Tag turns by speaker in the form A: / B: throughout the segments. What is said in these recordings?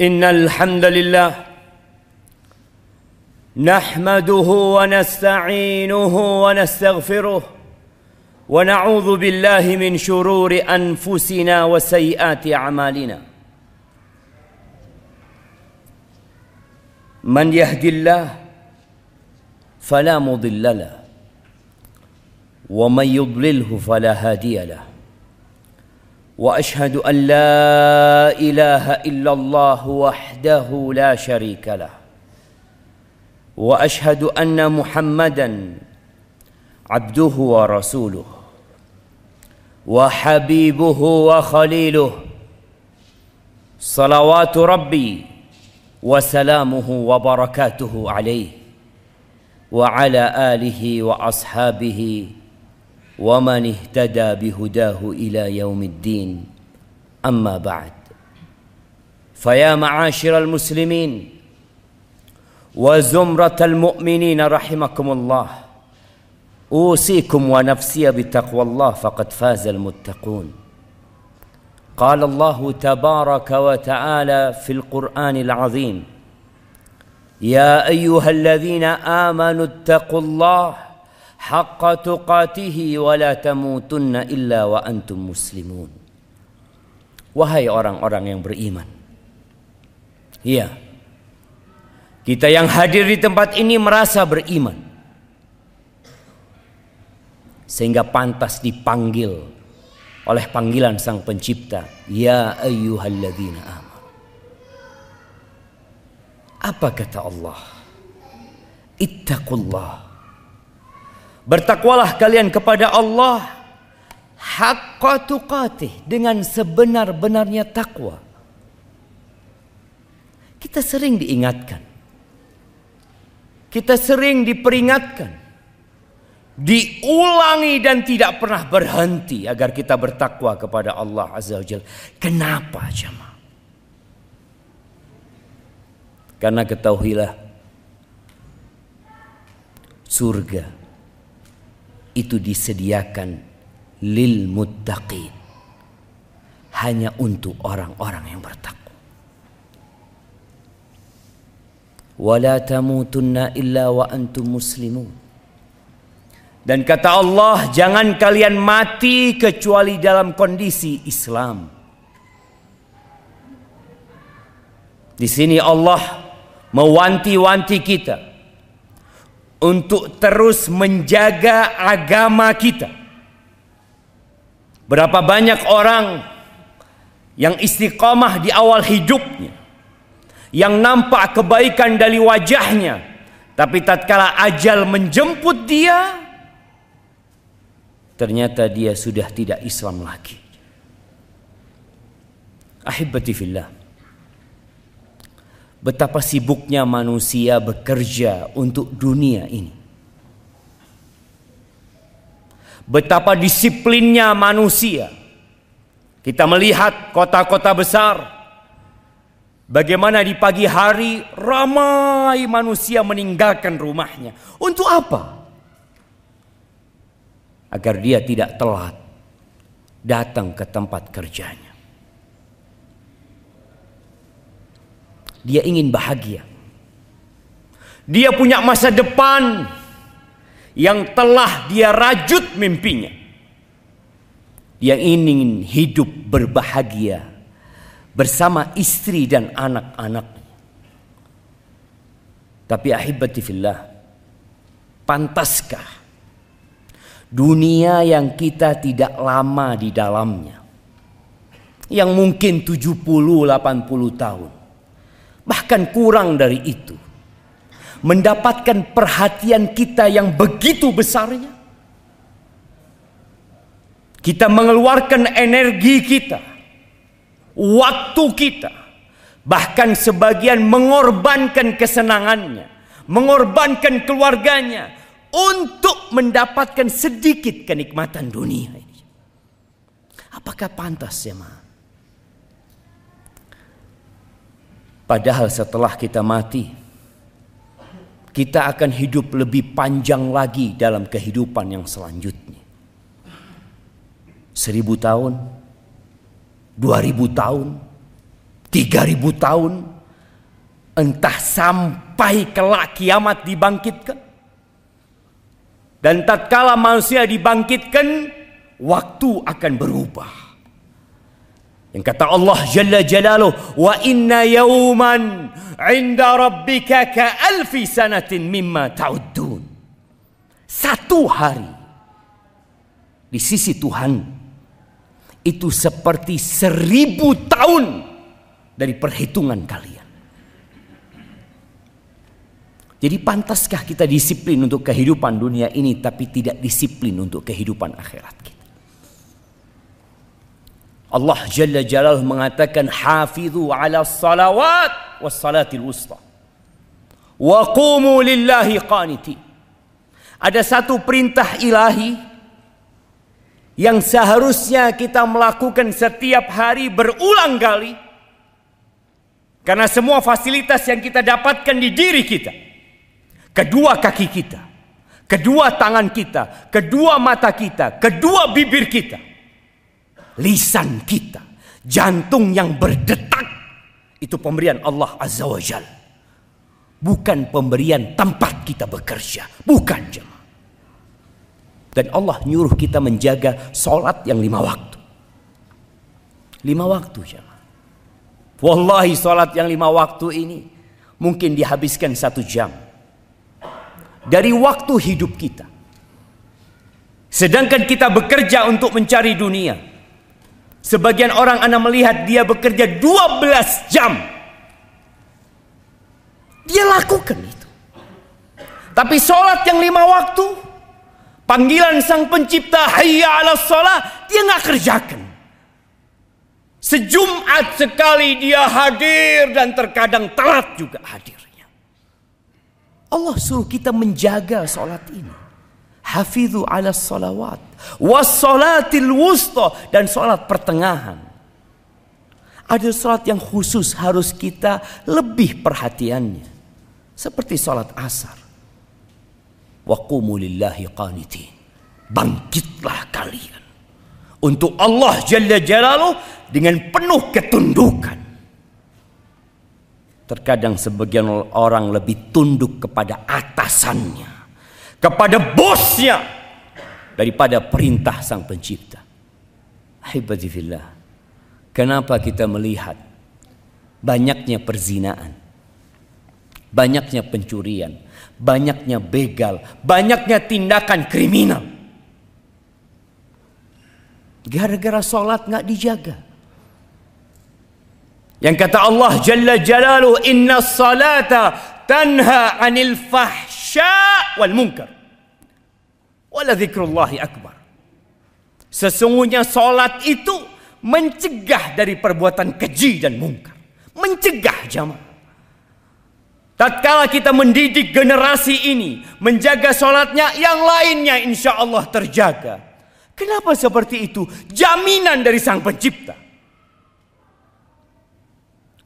A: إن الحمد لله نحمده ونستعينه ونستغفره ونعوذ بالله من شرور أنفسنا وسيئات أعمالنا. من يهدي الله فلا مضل له ومن يضلله فلا هادي له. وأشهد أن لا إله إلا الله وحده لا شريك له. وأشهد أن محمدا عبده ورسوله وحبيبه وخليله. صلوات ربي وسلامه وبركاته عليه وعلى آله وأصحابه ومن اهتدى بهداه إلى يوم الدين. أما بعد فيا معاشر المسلمين وزمرة المؤمنين رحمكم الله أوصيكم ونفسي بتقوى الله فقد فاز المتقون. قال الله تبارك وتعالى في القرآن العظيم يا أيها الذين آمنوا اتقوا الله حق تقاته ولا تموتن إلا وأنتم مسلمون. Wahai orang-orang yang beriman. Iya. Kita yang hadir di tempat ini merasa beriman. Sehingga pantas dipanggil oleh panggilan Sang Pencipta, ya ayyuhalladzina aman Apa kata Allah? Ittaqullah Bertakwalah kalian kepada Allah haqqa tuqatih dengan sebenar-benarnya takwa. Kita sering diingatkan. Kita sering diperingatkan. Diulangi dan tidak pernah berhenti agar kita bertakwa kepada Allah Azza wa. Kenapa jemaah? Karena ketahuilah surga itu disediakan lil muttaqin. Hanya untuk orang-orang yang bertakwa. Wala tamutunna illa wa antum muslimun. Dan kata Allah jangan kalian mati kecuali dalam kondisi Islam. Di sini Allah mewanti-wanti kita untuk terus menjaga agama kita. Berapa banyak orang yang istiqamah di awal hidupnya, yang nampak kebaikan dari wajahnya, tapi tatkala ajal menjemput dia, ternyata dia sudah tidak Islam lagi. Ahibati fillah. Betapa sibuknya manusia bekerja untuk dunia ini. Betapa disiplinnya manusia. Kita melihat kota-kota besar. Bagaimana di pagi hari ramai manusia meninggalkan rumahnya. Untuk apa? Agar dia tidak telat datang ke tempat kerjanya. Dia ingin bahagia. Dia punya masa depan yang telah dia rajut mimpinya. Dia ingin hidup berbahagia bersama istri dan anak-anak. Tapi ahibati fillah, pantaskah dunia yang kita tidak lama di dalamnya? Yang mungkin 70 80 tahun bahkan kurang dari itu, mendapatkan perhatian kita yang begitu besarnya. Kita mengeluarkan energi kita, waktu kita, bahkan sebagian mengorbankan kesenangannya, mengorbankan keluarganya untuk mendapatkan sedikit kenikmatan dunia ini. Apakah pantas ya, Ma? Padahal setelah kita mati, kita akan hidup lebih panjang lagi dalam kehidupan yang selanjutnya. Seribu tahun, dua ribu tahun, 3000 tahun entah sampai kelak kiamat dibangkitkan dan tatkala manusia dibangkitkan waktu akan berubah yang kata Allah Jalla Jalaluh wa inna yawman 'inda rabbika ka alfi sanatin mimma ta'uddun satu hari di sisi Tuhan itu seperti seribu tahun dari perhitungan kalian. Jadi pantaskah kita disiplin untuk kehidupan dunia ini tapi tidak disiplin untuk kehidupan akhirat kita? Allah Jalla Jalaluh mengatakan hafizu ala salawat was salatil wusta. Wa qumu lillahi qanitin. Ada satu perintah ilahi yang seharusnya kita melakukan setiap hari berulang kali karena semua fasilitas yang kita dapatkan di diri kita kedua kaki kita kedua tangan kita kedua mata kita kedua bibir kita lisan kita jantung yang berdetak itu pemberian Allah Azza wa Jal bukan pemberian tempat kita bekerja bukan jemaah dan Allah nyuruh kita menjaga solat yang lima waktu. Lima waktu jemaah. Wallahi solat yang lima waktu ini mungkin dihabiskan satu jam. Dari waktu hidup kita. Sedangkan kita bekerja untuk mencari dunia. Sebagian orang anda melihat dia bekerja 12 jam. Dia lakukan itu. Tapi sholat yang lima waktu Panggilan sang pencipta hayya ala salat dia nggak kerjakan. Sejumat sekali dia hadir dan terkadang telat juga hadirnya. Allah suruh kita menjaga salat ini. Hafidhu ala salawat. Wassalatil wusta. Dan salat pertengahan. Ada salat yang khusus harus kita lebih perhatiannya. Seperti salat asar. Waqumu lillahi qanitin. Bangkitlah kalian. Untuk Allah Jalla Jalaluh dengan penuh ketundukan. Terkadang sebagian orang lebih tunduk kepada atasannya. Kepada bosnya. Daripada perintah sang pencipta. Hibadifillah. Kenapa kita melihat banyaknya perzinaan. Banyaknya pencurian banyaknya begal, banyaknya tindakan kriminal. Gara-gara sholat nggak dijaga. Yang kata Allah Jalla Jalalu Inna salata tanha anil fahsya wal munkar. Wala zikrullahi akbar. Sesungguhnya solat itu mencegah dari perbuatan keji dan mungkar. Mencegah jamaah. Tatkala kita mendidik generasi ini menjaga sholatnya, yang lainnya insya Allah terjaga. Kenapa seperti itu? Jaminan dari sang pencipta.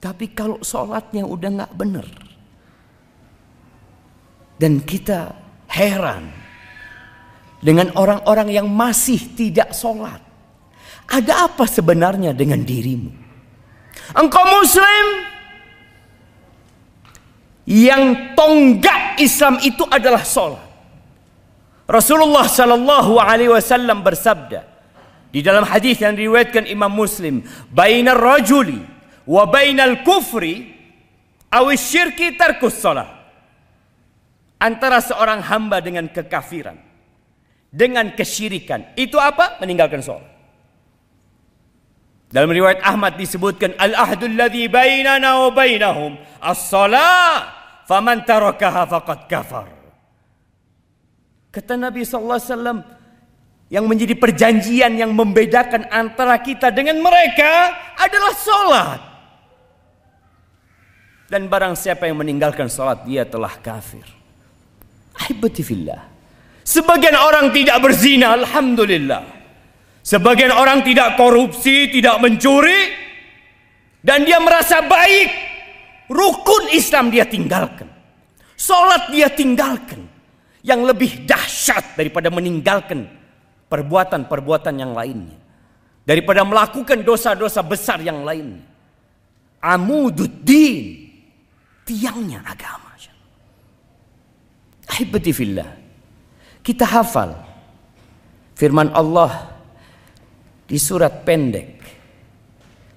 A: Tapi kalau sholatnya udah nggak benar, dan kita heran dengan orang-orang yang masih tidak sholat, ada apa sebenarnya dengan dirimu? Engkau Muslim, yang tonggak Islam itu adalah sholat. Rasulullah Shallallahu Alaihi Wasallam bersabda di dalam hadis yang diriwayatkan Imam Muslim, "Bainar rajuli wa bainal kufri awis syirki tarkus sholat." Antara seorang hamba dengan kekafiran, dengan kesyirikan, itu apa? Meninggalkan sholat. Dalam riwayat Ahmad disebutkan al-ahdul ladzi bainana wa bainahum as-salah faman tarakaha faqad kafar. Kata Nabi sallallahu alaihi wasallam yang menjadi perjanjian yang membedakan antara kita dengan mereka adalah salat. Dan barang siapa yang meninggalkan salat dia telah kafir. Ahibati fillah. Sebagian orang tidak berzina, alhamdulillah. Sebagian orang tidak korupsi, tidak mencuri, dan dia merasa baik. Rukun Islam dia tinggalkan. Sholat dia tinggalkan. Yang lebih dahsyat daripada meninggalkan perbuatan-perbuatan yang lainnya. Daripada melakukan dosa-dosa besar yang lainnya. Amududdin. Tiangnya agama. Ahibati fillah. Kita hafal firman Allah di surat pendek.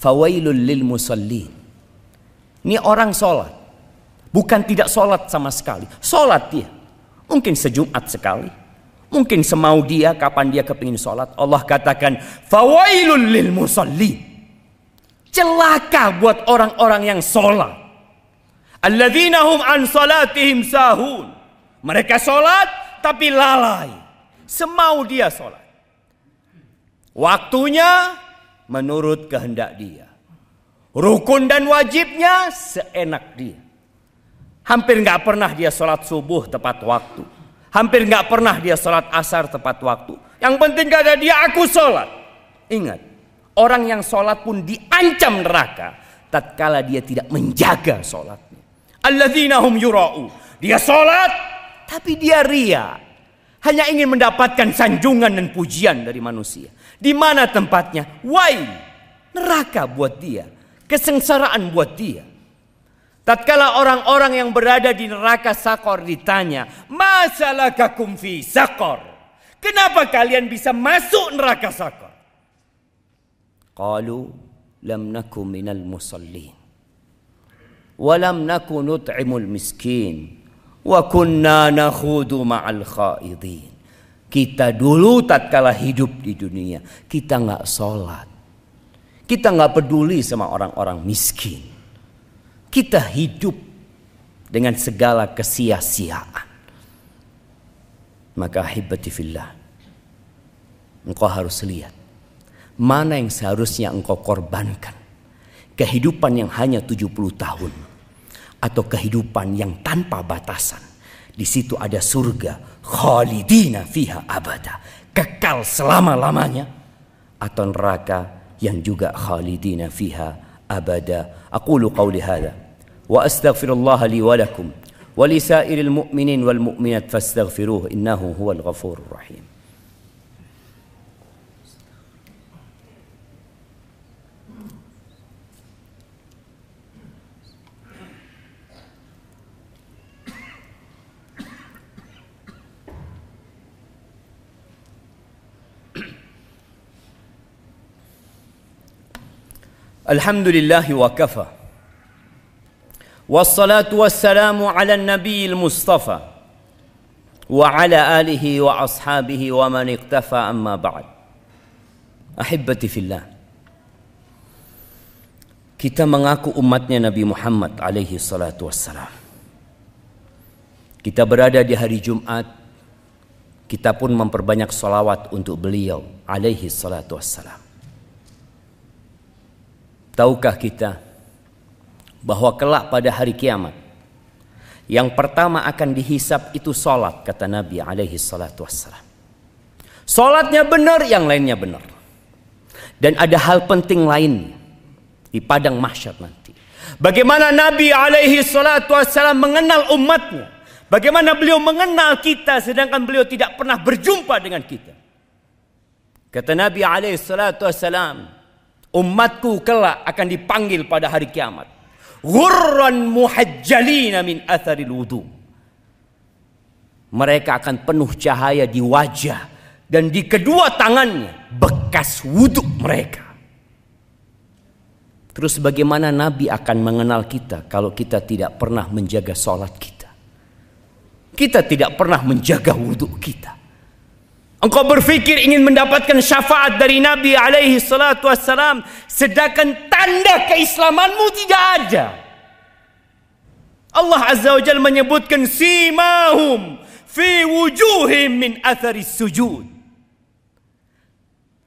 A: Fawailul lil musallin. Ini orang sholat. Bukan tidak sholat sama sekali. Sholat dia. Mungkin sejumat sekali. Mungkin semau dia kapan dia kepingin sholat. Allah katakan. Fawailul lil musallin. Celaka buat orang-orang yang sholat. Alladzina hum an salatihim sahun. Mereka sholat tapi lalai. Semau dia sholat. Waktunya menurut kehendak dia. Rukun dan wajibnya seenak dia. Hampir nggak pernah dia sholat subuh tepat waktu. Hampir nggak pernah dia sholat asar tepat waktu. Yang penting kata dia aku sholat. Ingat, orang yang sholat pun diancam neraka. Tatkala dia tidak menjaga sholatnya. Alladzina hum yura'u. Dia sholat tapi dia ria. Hanya ingin mendapatkan sanjungan dan pujian dari manusia. Di mana tempatnya? Wai. Neraka buat dia. Kesengsaraan buat dia. Tatkala orang-orang yang berada di neraka sakor ditanya, Masalah kakum fi sakor? Kenapa kalian bisa masuk neraka sakor? Qalu lam naku minal musallin. Walam naku nut'imul miskin wa kunna nakhudu ma'al khaidin. Kita dulu tatkala hidup di dunia, kita nggak sholat. Kita nggak peduli sama orang-orang miskin. Kita hidup dengan segala kesia-siaan. Maka hibati fillah. Engkau harus lihat. Mana yang seharusnya engkau korbankan. Kehidupan yang hanya 70 tahun atau kehidupan yang tanpa batasan. Di situ ada surga khalidina fiha abada, kekal selama-lamanya atau neraka yang juga khalidina fiha abada. Aqulu qawli hadha wa astaghfirullah li wa lakum wa li sairil mu'minin wal mu'minat fastaghfiruh innahu huwal ghafurur rahim. Alhamdulillahi wa kafa. Wassalatu wassalamu ala nabiyil Mustafa wa ala alihi wa ashabihi wa man iktafa amma ba'd. Ahibbati fillah. Kita mengaku umatnya Nabi Muhammad alaihi salatu wassalam. Kita berada di hari Jumat. Kita pun memperbanyak salawat untuk beliau alaihi salatu wassalam. Tahukah kita bahwa kelak pada hari kiamat yang pertama akan dihisap itu solat kata Nabi alaihi salatu wassalam. Solatnya benar, yang lainnya benar. Dan ada hal penting lain di padang mahsyar nanti. Bagaimana Nabi alaihi salatu wassalam mengenal umatnya. Bagaimana beliau mengenal kita sedangkan beliau tidak pernah berjumpa dengan kita. Kata Nabi alaihi salatu wassalam, Umatku kelak akan dipanggil pada hari kiamat. Ghurran muhajjalina min atharil wudu. Mereka akan penuh cahaya di wajah dan di kedua tangannya bekas wudhu mereka. Terus bagaimana Nabi akan mengenal kita kalau kita tidak pernah menjaga sholat kita? Kita tidak pernah menjaga wudhu kita. Engkau berfikir ingin mendapatkan syafaat dari Nabi alaihi salatu wassalam. Sedangkan tanda keislamanmu tidak ada. Allah Azza wa Jal menyebutkan simahum fi wujuhim min athari sujud.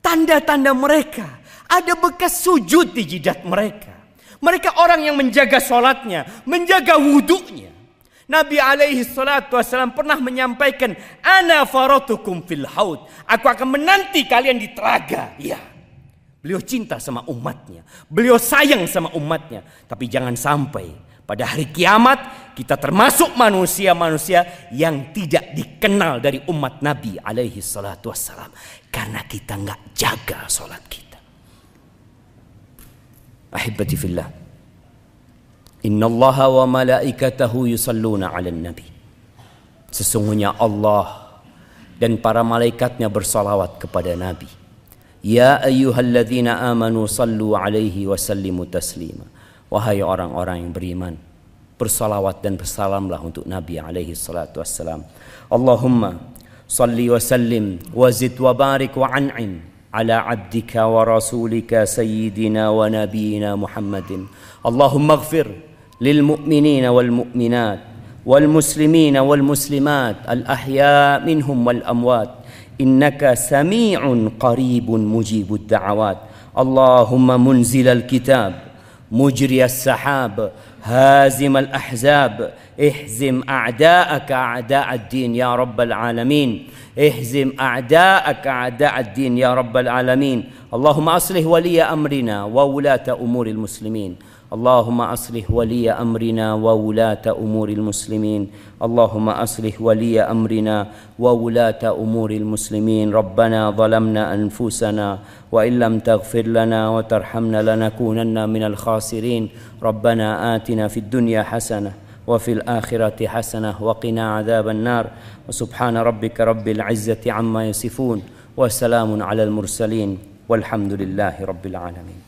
A: Tanda-tanda mereka. Ada bekas sujud di jidat mereka. Mereka orang yang menjaga solatnya. Menjaga wuduknya. Nabi alaihi salatu wasallam pernah menyampaikan ana faratukum fil haud. Aku akan menanti kalian di telaga. Ya. Beliau cinta sama umatnya. Beliau sayang sama umatnya. Tapi jangan sampai pada hari kiamat kita termasuk manusia-manusia yang tidak dikenal dari umat Nabi alaihi salatu wassalam. Karena kita nggak jaga sholat kita. Ahibati fillah. Innallaha wa malaikatahu yusalluna 'alan nabi. Sesungguhnya Allah dan para malaikatnya bersalawat kepada Nabi. Ya ayyuhalladzina amanu sallu alaihi wa sallimu taslima. Wahai orang-orang yang beriman, bersalawat dan bersalamlah untuk Nabi alaihi salatu wassalam. Allahumma salli wa sallim wa zid wa barik wa an'im ala abdika wa rasulika sayyidina wa nabiyina Muhammadin. للمؤمنين والمؤمنات والمسلمين والمسلمات الأحياء منهم والأموات إنك سميع قريب مجيب الدعوات اللهم منزل الكتاب مجري السحاب هازم الأحزاب اهزم أعداءك أعداء الدين يا رب العالمين اهزم أعداءك أعداء الدين يا رب العالمين اللهم أصلح ولي أمرنا وولاة أمور المسلمين اللهم أصلح ولي أمرنا وولاة أمور المسلمين. اللهم أصلح ولي أمرنا وولاة أمور المسلمين. ربنا ظلمنا أنفسنا وإن لم تغفر لنا وترحمنا لنكونن من الخاسرين. ربنا آتنا في الدنيا حسنة وفي الآخرة حسنة وقنا عذاب النار. وسبحان ربك رب العزة عما يصفون. وسلام على المرسلين. والحمد لله رب العالمين.